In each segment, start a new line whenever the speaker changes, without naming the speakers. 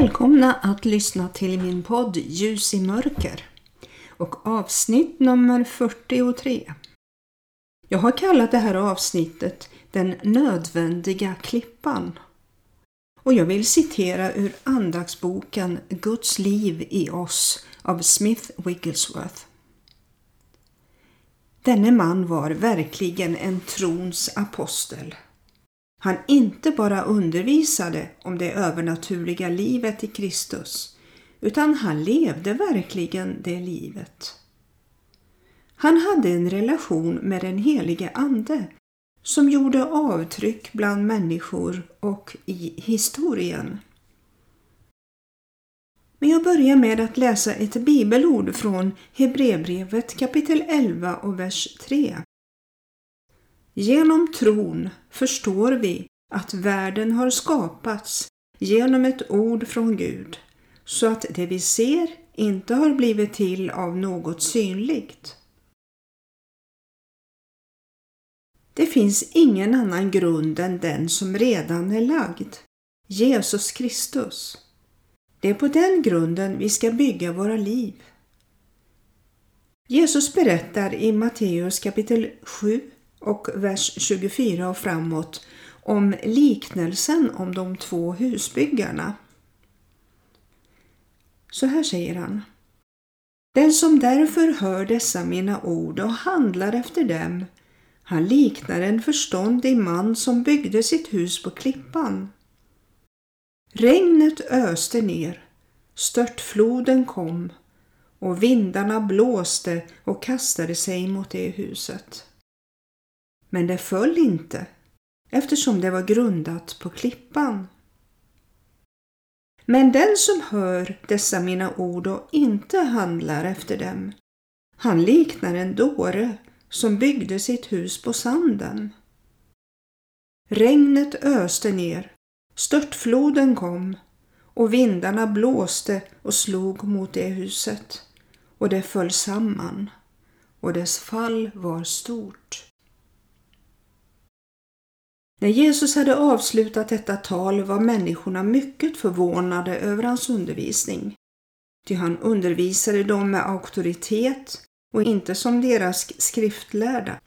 Välkomna att lyssna till min podd Ljus i mörker och avsnitt nummer 43. Jag har kallat det här avsnittet Den nödvändiga klippan. Och jag vill citera ur andagsboken Guds liv i oss av Smith Wigglesworth. Denne man var verkligen en trons apostel. Han inte bara undervisade om det övernaturliga livet i Kristus, utan han levde verkligen det livet. Han hade en relation med den helige Ande som gjorde avtryck bland människor och i historien. Men jag börjar med att läsa ett bibelord från Hebreerbrevet kapitel 11 och vers 3. Genom tron förstår vi att världen har skapats genom ett ord från Gud, så att det vi ser inte har blivit till av något synligt. Det finns ingen annan grund än den som redan är lagd, Jesus Kristus. Det är på den grunden vi ska bygga våra liv. Jesus berättar i Matteus kapitel 7 och vers 24 och framåt om liknelsen om de två husbyggarna. Så här säger han. Den som därför hör dessa mina ord och handlar efter dem, han liknar en förståndig man som byggde sitt hus på klippan. Regnet öste ner, störtfloden kom och vindarna blåste och kastade sig mot det huset. Men det föll inte eftersom det var grundat på klippan. Men den som hör dessa mina ord och inte handlar efter dem, han liknar en dåre som byggde sitt hus på sanden. Regnet öste ner, störtfloden kom och vindarna blåste och slog mot det huset och det föll samman och dess fall var stort. När Jesus hade avslutat detta tal var människorna mycket förvånade över hans undervisning. Ty han undervisade dem med auktoritet och inte som deras skriftlärda.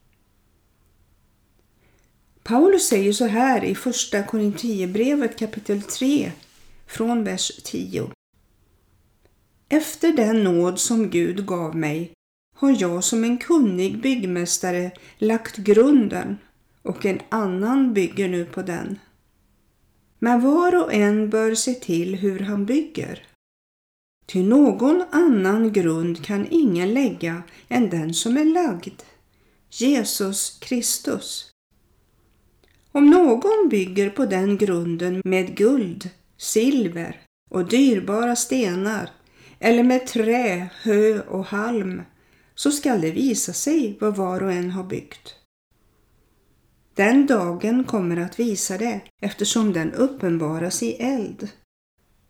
Paulus säger så här i första Korinthierbrevet kapitel 3 från vers 10. Efter den nåd som Gud gav mig har jag som en kunnig byggmästare lagt grunden och en annan bygger nu på den. Men var och en bör se till hur han bygger. Till någon annan grund kan ingen lägga än den som är lagd, Jesus Kristus. Om någon bygger på den grunden med guld, silver och dyrbara stenar eller med trä, hö och halm så skall det visa sig vad var och en har byggt. Den dagen kommer att visa det eftersom den uppenbaras i eld.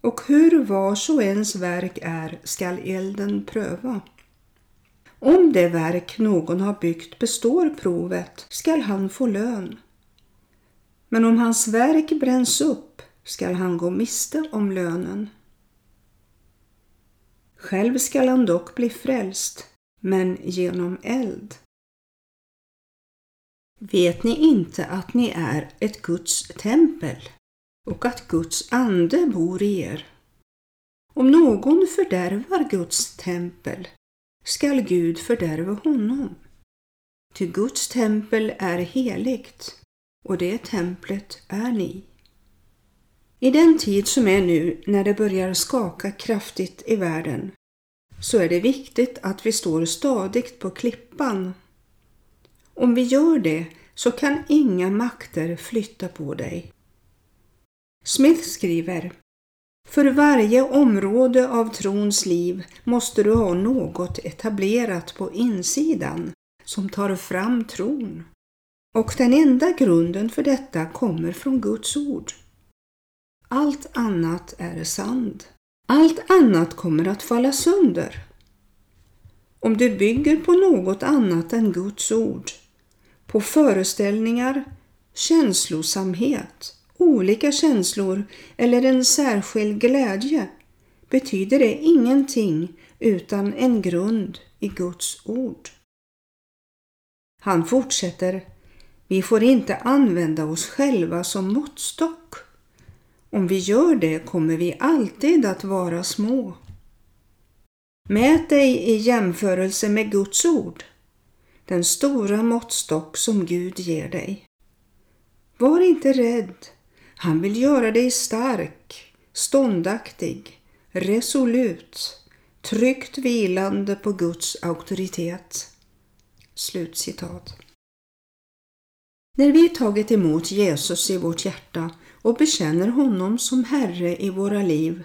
Och hur vars och ens verk är skall elden pröva. Om det verk någon har byggt består provet skall han få lön. Men om hans verk bränns upp skall han gå miste om lönen. Själv skall han dock bli frälst, men genom eld. Vet ni inte att ni är ett Guds tempel och att Guds ande bor i er? Om någon fördärvar Guds tempel skall Gud fördärva honom. Ty Guds tempel är heligt och det templet är ni. I den tid som är nu när det börjar skaka kraftigt i världen så är det viktigt att vi står stadigt på klippan om vi gör det så kan inga makter flytta på dig. Smith skriver För varje område av trons liv måste du ha något etablerat på insidan som tar fram tron. Och den enda grunden för detta kommer från Guds ord. Allt annat är sand. Allt annat kommer att falla sönder. Om du bygger på något annat än Guds ord på föreställningar, känslosamhet, olika känslor eller en särskild glädje betyder det ingenting utan en grund i Guds ord. Han fortsätter, vi får inte använda oss själva som måttstock. Om vi gör det kommer vi alltid att vara små. Mät dig i jämförelse med Guds ord, den stora måttstock som Gud ger dig. Var inte rädd, han vill göra dig stark, ståndaktig, resolut, tryggt vilande på Guds auktoritet. Slutcitat. När vi tagit emot Jesus i vårt hjärta och bekänner honom som Herre i våra liv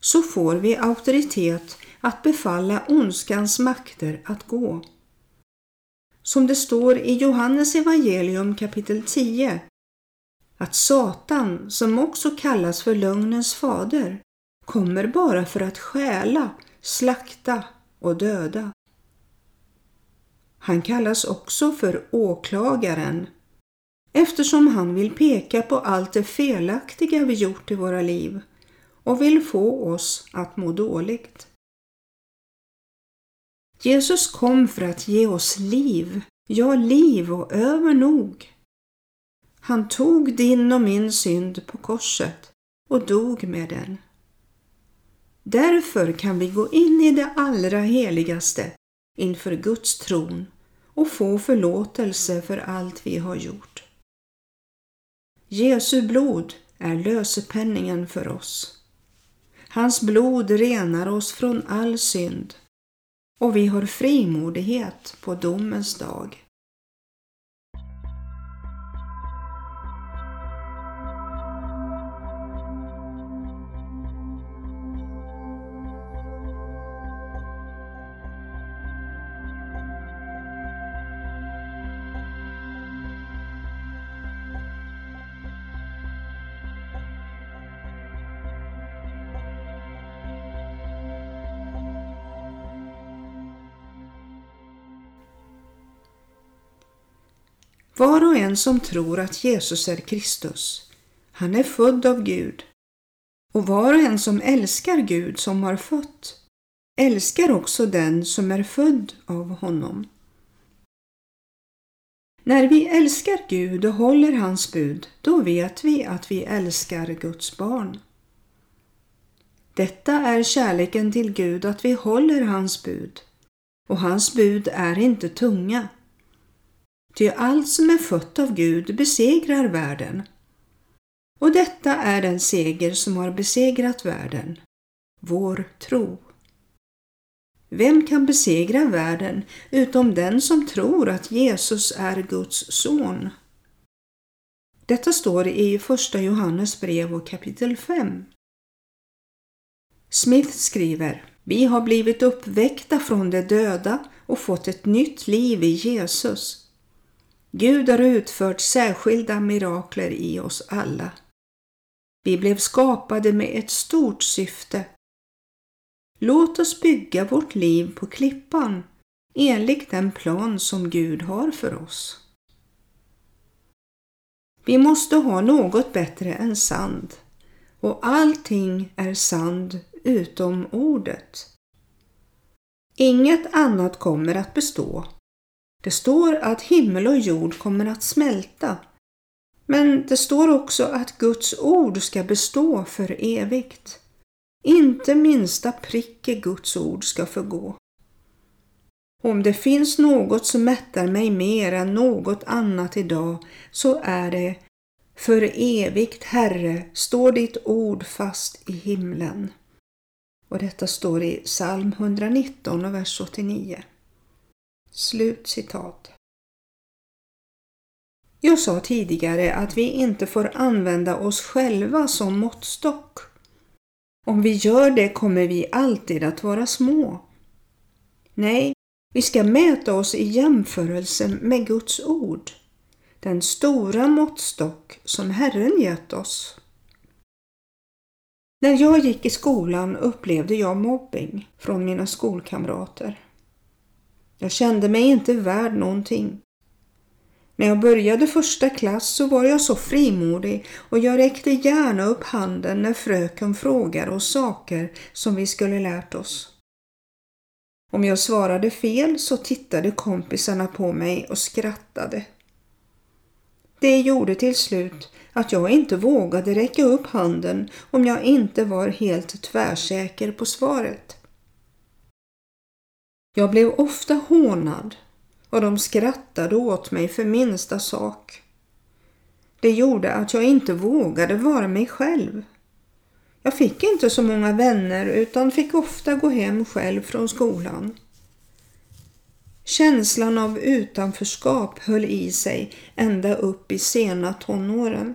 så får vi auktoritet att befalla ondskans makter att gå. Som det står i Johannes evangelium kapitel 10 att Satan, som också kallas för lögnens fader, kommer bara för att stjäla, slakta och döda. Han kallas också för åklagaren eftersom han vill peka på allt det felaktiga vi gjort i våra liv och vill få oss att må dåligt. Jesus kom för att ge oss liv, ja liv och övernog. Han tog din och min synd på korset och dog med den. Därför kan vi gå in i det allra heligaste inför Guds tron och få förlåtelse för allt vi har gjort. Jesu blod är lösepenningen för oss. Hans blod renar oss från all synd och vi har frimodighet på domens dag. Var och en som tror att Jesus är Kristus, han är född av Gud. Och var och en som älskar Gud som har fött, älskar också den som är född av honom. När vi älskar Gud och håller hans bud, då vet vi att vi älskar Guds barn. Detta är kärleken till Gud, att vi håller hans bud. Och hans bud är inte tunga. Ty allt som är fött av Gud besegrar världen. Och detta är den seger som har besegrat världen, vår tro. Vem kan besegra världen utom den som tror att Jesus är Guds son? Detta står i Första Johannes brev och kapitel 5. Smith skriver Vi har blivit uppväckta från de döda och fått ett nytt liv i Jesus Gud har utfört särskilda mirakler i oss alla. Vi blev skapade med ett stort syfte. Låt oss bygga vårt liv på klippan enligt den plan som Gud har för oss. Vi måste ha något bättre än sand och allting är sand utom ordet. Inget annat kommer att bestå det står att himmel och jord kommer att smälta. Men det står också att Guds ord ska bestå för evigt. Inte minsta prick i Guds ord ska förgå. Om det finns något som mättar mig mer än något annat idag så är det För evigt, Herre, står ditt ord fast i himlen. Och detta står i psalm 119 och vers 89. Slut citat. Jag sa tidigare att vi inte får använda oss själva som måttstock. Om vi gör det kommer vi alltid att vara små. Nej, vi ska mäta oss i jämförelse med Guds ord, den stora måttstock som Herren gett oss. När jag gick i skolan upplevde jag mobbing från mina skolkamrater. Jag kände mig inte värd någonting. När jag började första klass så var jag så frimodig och jag räckte gärna upp handen när fröken frågade oss saker som vi skulle lärt oss. Om jag svarade fel så tittade kompisarna på mig och skrattade. Det gjorde till slut att jag inte vågade räcka upp handen om jag inte var helt tvärsäker på svaret. Jag blev ofta hånad och de skrattade åt mig för minsta sak. Det gjorde att jag inte vågade vara mig själv. Jag fick inte så många vänner utan fick ofta gå hem själv från skolan. Känslan av utanförskap höll i sig ända upp i sena tonåren.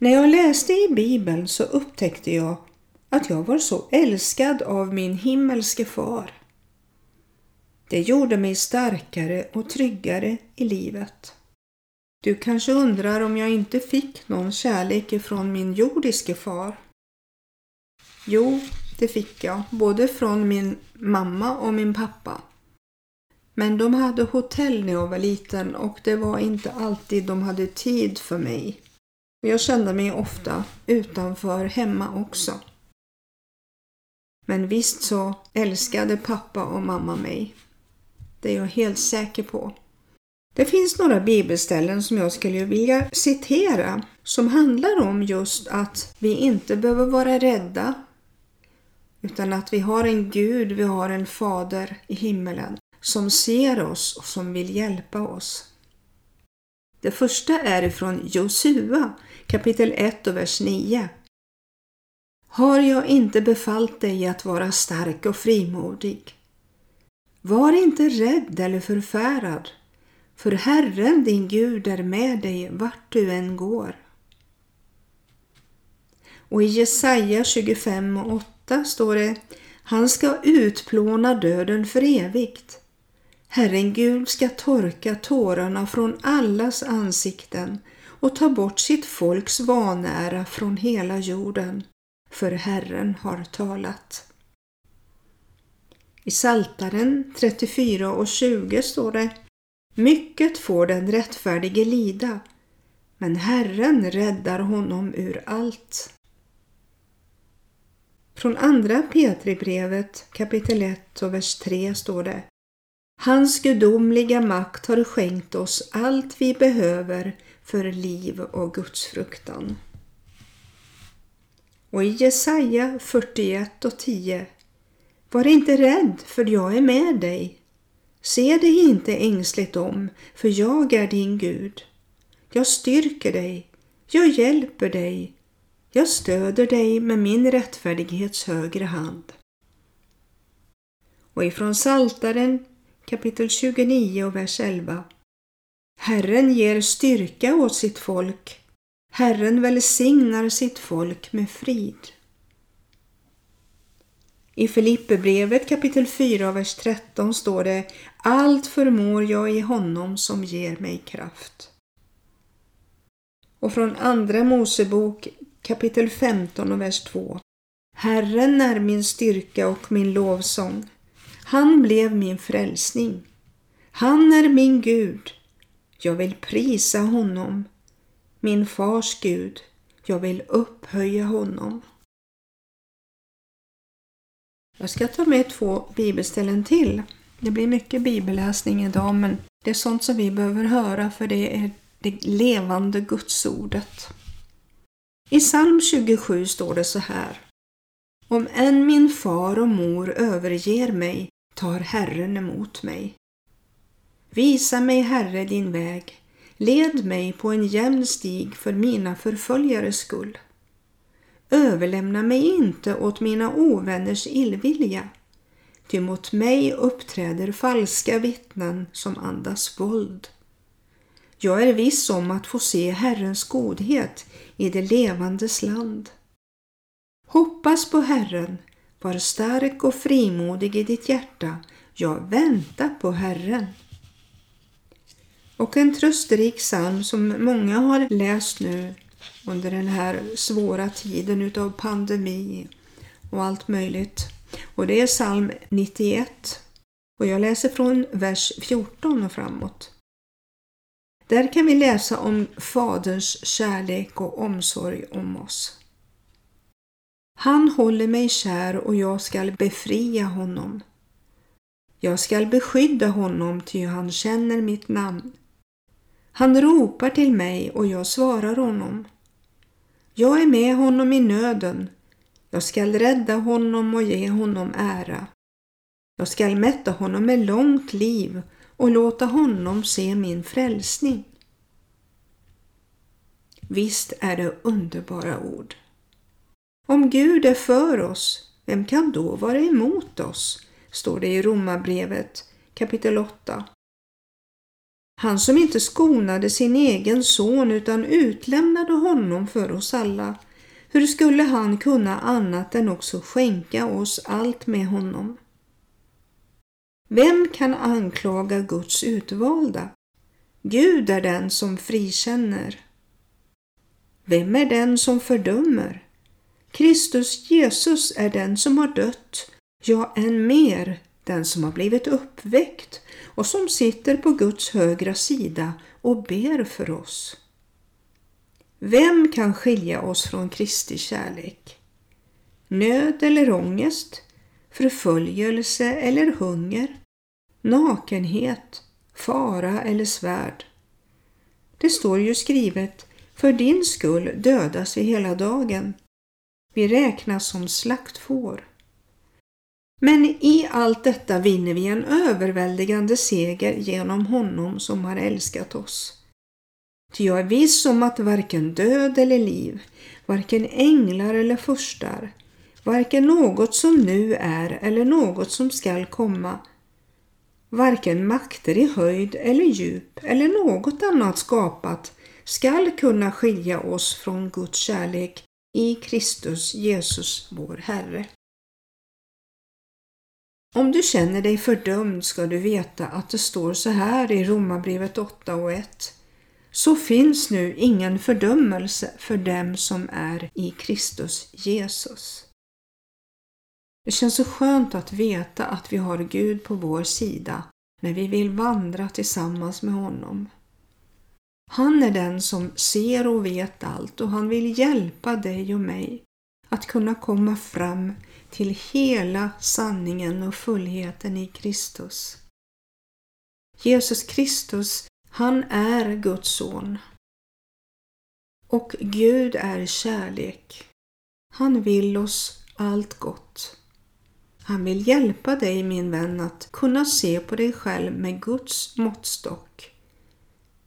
När jag läste i Bibeln så upptäckte jag att jag var så älskad av min himmelske far. Det gjorde mig starkare och tryggare i livet. Du kanske undrar om jag inte fick någon kärlek ifrån min jordiske far? Jo, det fick jag, både från min mamma och min pappa. Men de hade hotell när jag var liten och det var inte alltid de hade tid för mig. Jag kände mig ofta utanför hemma också. Men visst så älskade pappa och mamma mig. Det är jag helt säker på. Det finns några bibelställen som jag skulle vilja citera som handlar om just att vi inte behöver vara rädda utan att vi har en Gud, vi har en fader i himmelen som ser oss och som vill hjälpa oss. Det första är ifrån Josua kapitel 1 och vers 9. Har jag inte befallt dig att vara stark och frimodig? Var inte rädd eller förfärad, för Herren din Gud är med dig vart du än går. Och i Jesaja 25 och 8 står det Han ska utplåna döden för evigt. Herren Gud ska torka tårarna från allas ansikten och ta bort sitt folks vanära från hela jorden, för Herren har talat. I Saltaren 34 och 20 står det Mycket får den rättfärdige lida, men Herren räddar honom ur allt. Från andra Petribrevet kapitel 1 och vers 3 står det Hans gudomliga makt har skänkt oss allt vi behöver för liv och gudsfruktan. Och i Jesaja 41 och 10 Var inte rädd, för jag är med dig. Se dig inte ängsligt om, för jag är din Gud. Jag styrker dig, jag hjälper dig, jag stöder dig med min rättfärdighets högre hand. Och ifrån Saltaren kapitel 29 och vers 11 Herren ger styrka åt sitt folk. Herren välsignar sitt folk med frid. I Filipperbrevet kapitel 4, vers 13 står det Allt förmår jag i honom som ger mig kraft. Och från Andra Mosebok kapitel 15 och vers 2 Herren är min styrka och min lovsång. Han blev min frälsning. Han är min Gud. Jag vill prisa honom, min fars Gud. Jag vill upphöja honom. Jag ska ta med två bibelställen till. Det blir mycket bibelläsning idag men det är sånt som vi behöver höra för det är det levande gudsordet. I psalm 27 står det så här. Om än min far och mor överger mig tar Herren emot mig. Visa mig, Herre, din väg. Led mig på en jämn stig för mina förföljares skull. Överlämna mig inte åt mina ovänners illvilja, ty mot mig uppträder falska vittnen som andas våld. Jag är viss om att få se Herrens godhet i det levandes land. Hoppas på Herren, var stark och frimodig i ditt hjärta, jag väntar på Herren. Och en trösterik psalm som många har läst nu under den här svåra tiden utav pandemi och allt möjligt. Och det är psalm 91. Och jag läser från vers 14 och framåt. Där kan vi läsa om Faderns kärlek och omsorg om oss. Han håller mig kär och jag skall befria honom. Jag skall beskydda honom ty han känner mitt namn. Han ropar till mig och jag svarar honom. Jag är med honom i nöden. Jag skall rädda honom och ge honom ära. Jag skall mätta honom med långt liv och låta honom se min frälsning. Visst är det underbara ord. Om Gud är för oss, vem kan då vara emot oss? står det i Romarbrevet kapitel 8. Han som inte skonade sin egen son utan utlämnade honom för oss alla, hur skulle han kunna annat än också skänka oss allt med honom? Vem kan anklaga Guds utvalda? Gud är den som frikänner. Vem är den som fördömer? Kristus Jesus är den som har dött, ja, än mer den som har blivit uppväckt och som sitter på Guds högra sida och ber för oss. Vem kan skilja oss från Kristi kärlek? Nöd eller ångest? Förföljelse eller hunger? Nakenhet? Fara eller svärd? Det står ju skrivet, för din skull dödas vi hela dagen. Vi räknas som slaktfår. Men i allt detta vinner vi en överväldigande seger genom honom som har älskat oss. Ty jag är viss om att varken död eller liv, varken änglar eller furstar, varken något som nu är eller något som skall komma, varken makter i höjd eller djup eller något annat skapat skall kunna skilja oss från Guds kärlek i Kristus Jesus vår Herre. Om du känner dig fördömd ska du veta att det står så här i Romarbrevet 8 och 1. Så finns nu ingen fördömelse för dem som är i Kristus Jesus. Det känns så skönt att veta att vi har Gud på vår sida när vi vill vandra tillsammans med honom. Han är den som ser och vet allt och han vill hjälpa dig och mig att kunna komma fram till hela sanningen och fullheten i Kristus. Jesus Kristus, han är Guds son. Och Gud är kärlek. Han vill oss allt gott. Han vill hjälpa dig min vän att kunna se på dig själv med Guds måttstock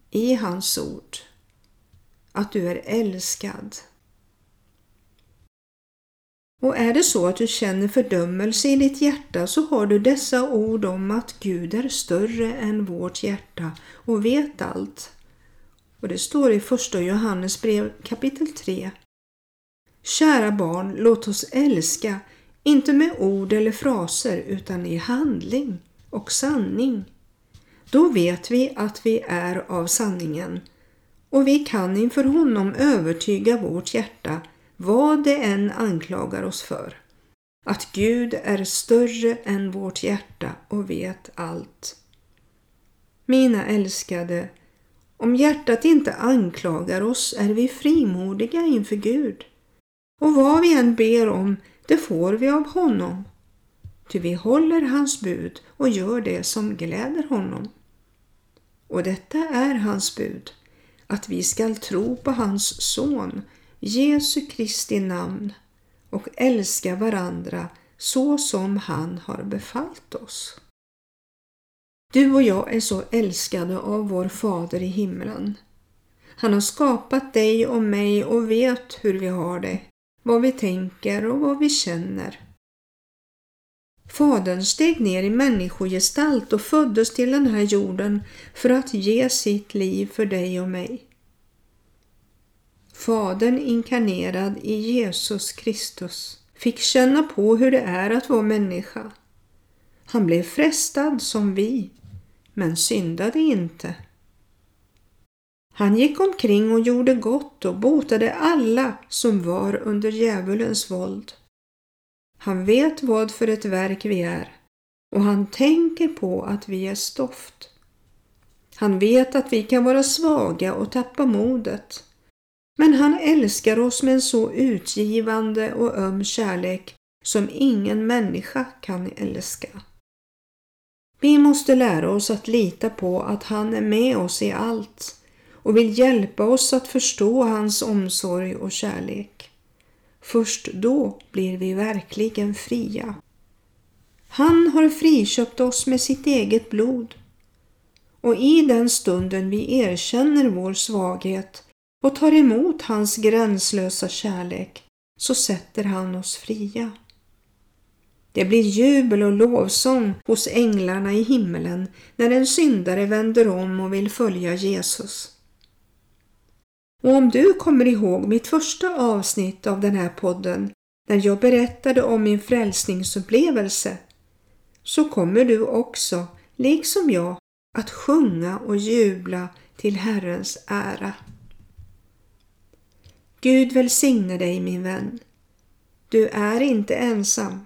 i hans ord. Att du är älskad och är det så att du känner fördömelse i ditt hjärta så har du dessa ord om att Gud är större än vårt hjärta och vet allt. Och det står i första Johannes brev kapitel 3. Kära barn, låt oss älska, inte med ord eller fraser utan i handling och sanning. Då vet vi att vi är av sanningen och vi kan inför honom övertyga vårt hjärta vad det än anklagar oss för. Att Gud är större än vårt hjärta och vet allt. Mina älskade, om hjärtat inte anklagar oss är vi frimodiga inför Gud. Och vad vi än ber om, det får vi av honom. Ty vi håller hans bud och gör det som gläder honom. Och detta är hans bud, att vi skall tro på hans son Jesu Kristi namn och älska varandra så som han har befallt oss. Du och jag är så älskade av vår Fader i himlen. Han har skapat dig och mig och vet hur vi har det, vad vi tänker och vad vi känner. Fadern steg ner i människogestalt och föddes till den här jorden för att ge sitt liv för dig och mig. Fadern inkarnerad i Jesus Kristus fick känna på hur det är att vara människa. Han blev frestad som vi, men syndade inte. Han gick omkring och gjorde gott och botade alla som var under djävulens våld. Han vet vad för ett verk vi är och han tänker på att vi är stoft. Han vet att vi kan vara svaga och tappa modet. Men han älskar oss med en så utgivande och öm kärlek som ingen människa kan älska. Vi måste lära oss att lita på att han är med oss i allt och vill hjälpa oss att förstå hans omsorg och kärlek. Först då blir vi verkligen fria. Han har friköpt oss med sitt eget blod och i den stunden vi erkänner vår svaghet och tar emot hans gränslösa kärlek så sätter han oss fria. Det blir jubel och lovsång hos änglarna i himmelen när en syndare vänder om och vill följa Jesus. Och om du kommer ihåg mitt första avsnitt av den här podden när jag berättade om min frälsningsupplevelse så kommer du också, liksom jag, att sjunga och jubla till Herrens ära. Gud välsigne dig min vän. Du är inte ensam.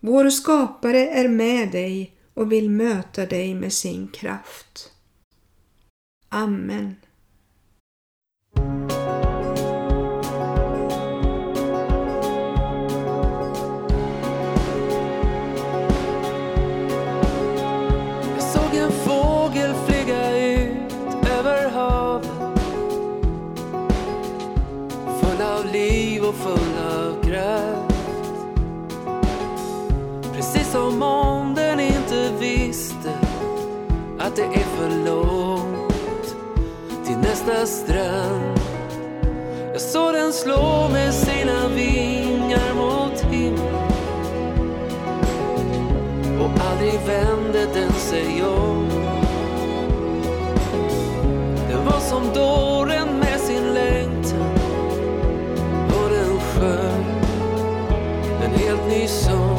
Vår skapare är med dig och vill möta dig med sin kraft. Amen.
Strand. Jag såg den slå med sina vingar mot himlen och aldrig vände den sig om. Det var som dåren med sin längtan och den sjöng en helt ny sång.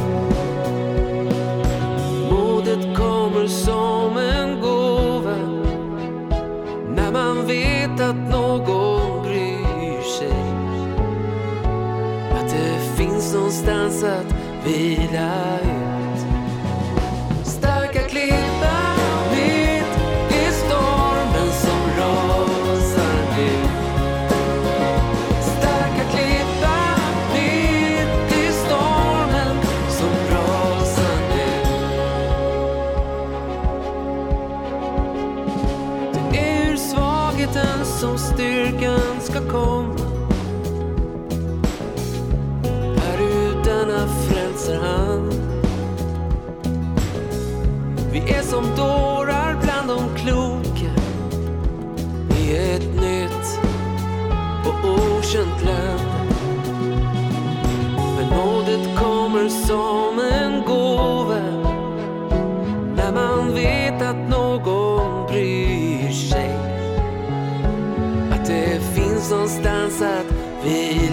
Någonstans att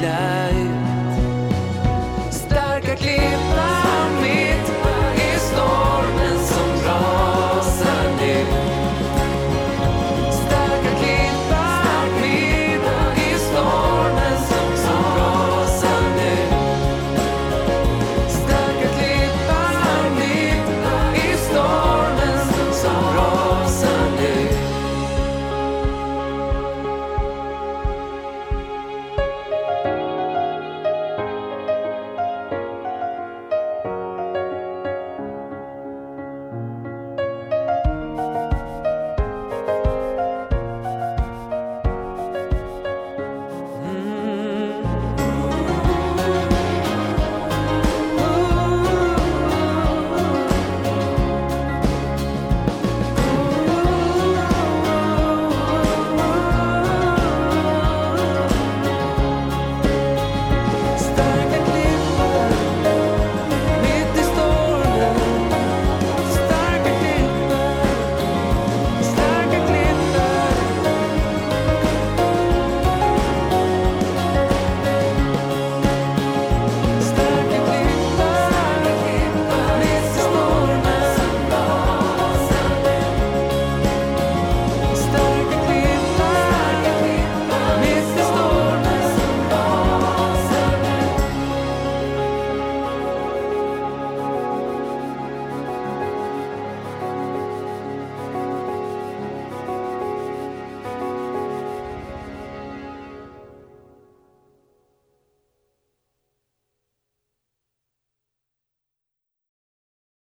love.